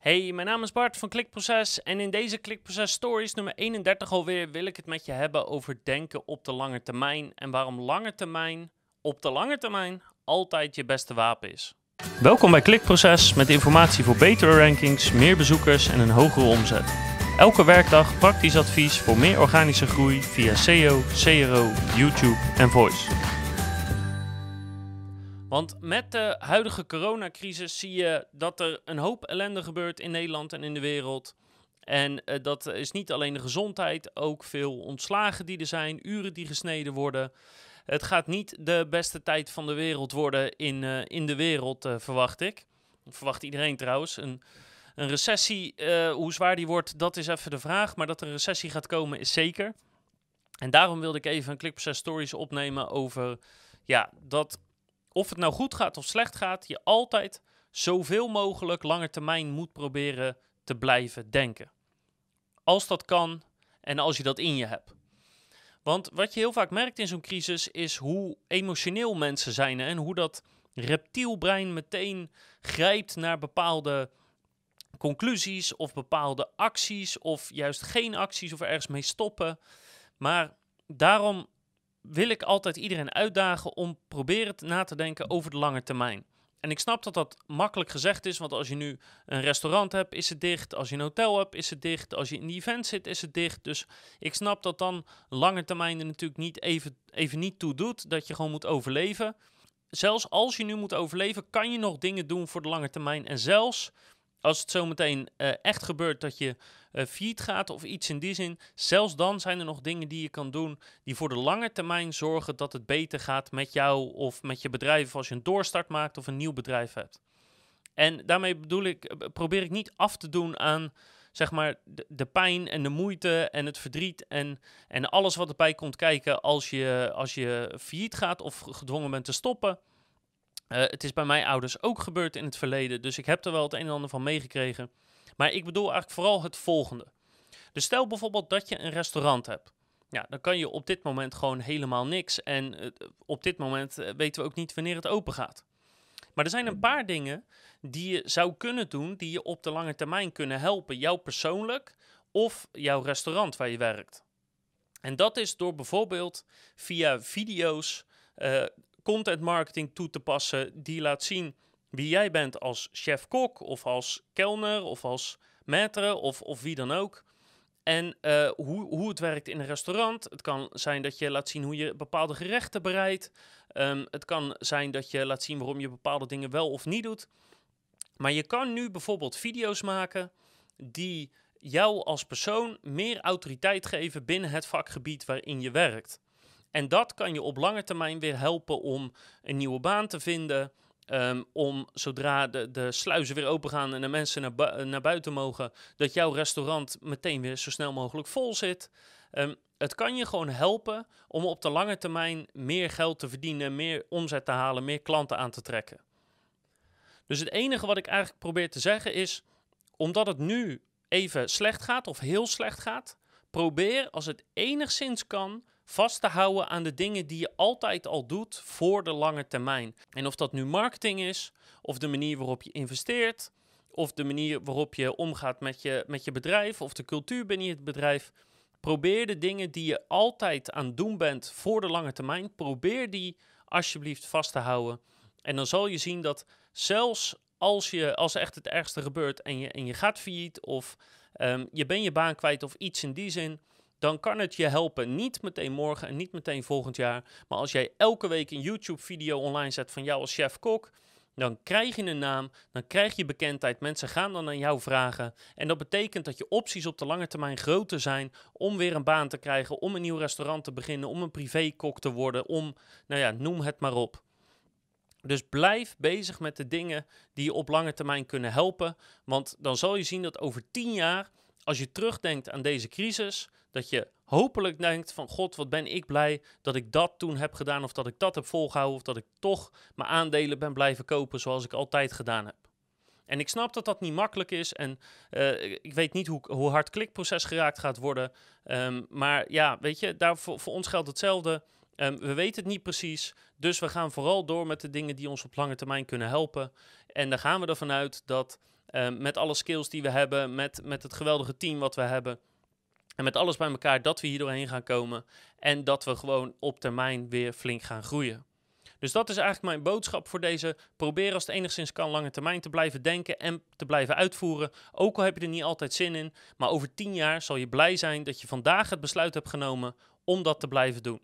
Hey, mijn naam is Bart van Klikproces en in deze Klikproces Stories nummer 31 alweer wil ik het met je hebben over denken op de lange termijn en waarom lange termijn op de lange termijn altijd je beste wapen is. Welkom bij Klikproces met informatie voor betere rankings, meer bezoekers en een hogere omzet. Elke werkdag praktisch advies voor meer organische groei via SEO, CRO, YouTube en Voice. Want met de huidige coronacrisis zie je dat er een hoop ellende gebeurt in Nederland en in de wereld. En uh, dat is niet alleen de gezondheid, ook veel ontslagen die er zijn, uren die gesneden worden. Het gaat niet de beste tijd van de wereld worden in, uh, in de wereld, uh, verwacht ik. Verwacht iedereen trouwens. Een, een recessie, hoe zwaar die wordt, dat is even de vraag. Maar dat er een recessie gaat komen, is zeker. En daarom wilde ik even een Clipproces Stories opnemen over ja, dat of het nou goed gaat of slecht gaat, je altijd zoveel mogelijk lange termijn moet proberen te blijven denken. Als dat kan en als je dat in je hebt. Want wat je heel vaak merkt in zo'n crisis is hoe emotioneel mensen zijn en hoe dat reptielbrein meteen grijpt naar bepaalde conclusies of bepaalde acties of juist geen acties of ergens mee stoppen. Maar daarom wil ik altijd iedereen uitdagen om proberen na te denken over de lange termijn. En ik snap dat dat makkelijk gezegd is, want als je nu een restaurant hebt, is het dicht. Als je een hotel hebt, is het dicht. Als je in die event zit, is het dicht. Dus ik snap dat dan lange termijn er natuurlijk niet even, even niet toe doet, dat je gewoon moet overleven. Zelfs als je nu moet overleven, kan je nog dingen doen voor de lange termijn. En zelfs als het zometeen uh, echt gebeurt dat je uh, gaat of iets in die zin, zelfs dan zijn er nog dingen die je kan doen die voor de lange termijn zorgen dat het beter gaat met jou of met je bedrijf als je een doorstart maakt of een nieuw bedrijf hebt. En daarmee bedoel ik, eh, probeer ik niet af te doen aan zeg maar de, de, pijn en de moeite en het verdriet en, en alles wat erbij komt kijken als je, als je failliet gaat of gedwongen bent te stoppen. Uh, het is bij mijn ouders ook gebeurd in het verleden, dus ik heb er wel het een en ander van meegekregen. Maar ik bedoel eigenlijk vooral het volgende. Dus stel bijvoorbeeld dat je een restaurant hebt. Ja, dan kan je op dit moment gewoon helemaal niks. En uh, op dit moment uh, weten we ook niet wanneer het open gaat. Maar er zijn een paar dingen die je zou kunnen doen, die je op de lange termijn kunnen helpen. Jou persoonlijk of jouw restaurant waar je werkt. En dat is door bijvoorbeeld via video's content marketing toe te passen die laat zien wie jij bent als chef-kok of als kelner of als maître of, of wie dan ook. En uh, hoe, hoe het werkt in een restaurant. Het kan zijn dat je laat zien hoe je bepaalde gerechten bereidt. Um, het kan zijn dat je laat zien waarom je bepaalde dingen wel of niet doet. Maar je kan nu bijvoorbeeld video's maken die jou als persoon meer autoriteit geven binnen het vakgebied waarin je werkt. En dat kan je op lange termijn weer helpen om een nieuwe baan te vinden. Um, om zodra de, de sluizen weer open gaan en de mensen naar, naar buiten mogen, dat jouw restaurant meteen weer zo snel mogelijk vol zit. Um, het kan je gewoon helpen om op de lange termijn meer geld te verdienen, meer omzet te halen, meer klanten aan te trekken. Dus het enige wat ik eigenlijk probeer te zeggen is, omdat het nu even slecht gaat of heel slecht gaat, probeer als het enigszins kan vast te houden aan de dingen die je altijd al doet voor de lange termijn. En of dat nu marketing is, of de manier waarop je investeert, of de manier waarop je omgaat met je, met je bedrijf, of de cultuur binnen het bedrijf. Probeer de dingen die je altijd aan het doen bent voor de lange termijn, probeer die alsjeblieft vast te houden. En dan zal je zien dat zelfs als, je, als echt het ergste gebeurt en je, en je gaat failliet of um, je bent je baan kwijt of iets in die zin, dan kan het je helpen. Niet meteen morgen en niet meteen volgend jaar. Maar als jij elke week een YouTube-video online zet van jou als chef-kok. Dan krijg je een naam, dan krijg je bekendheid. Mensen gaan dan aan jou vragen. En dat betekent dat je opties op de lange termijn groter zijn om weer een baan te krijgen, om een nieuw restaurant te beginnen, om een privékok te worden, om, nou ja, noem het maar op. Dus blijf bezig met de dingen die je op lange termijn kunnen helpen. Want dan zal je zien dat over tien jaar, als je terugdenkt aan deze crisis, dat je hopelijk denkt van god, wat ben ik blij dat ik dat toen heb gedaan of dat ik dat heb volgehouden of dat ik toch mijn aandelen ben blijven kopen zoals ik altijd gedaan heb. En ik snap dat dat niet makkelijk is en uh, ik weet niet hoe, hoe hard klikproces geraakt gaat worden. Um, maar ja, weet je, daar voor, voor ons geldt hetzelfde. Um, we weten het niet precies, dus we gaan vooral door met de dingen die ons op lange termijn kunnen helpen. En dan gaan we ervan uit dat met alle skills die we hebben, met, met het geweldige team wat we hebben. En met alles bij elkaar dat we hier doorheen gaan komen. En dat we gewoon op termijn weer flink gaan groeien. Dus dat is eigenlijk mijn boodschap voor deze. Probeer als het enigszins kan lange termijn te blijven denken en te blijven uitvoeren. Ook al heb je er niet altijd zin in. Maar over tien jaar zal je blij zijn dat je vandaag het besluit hebt genomen om dat te blijven doen.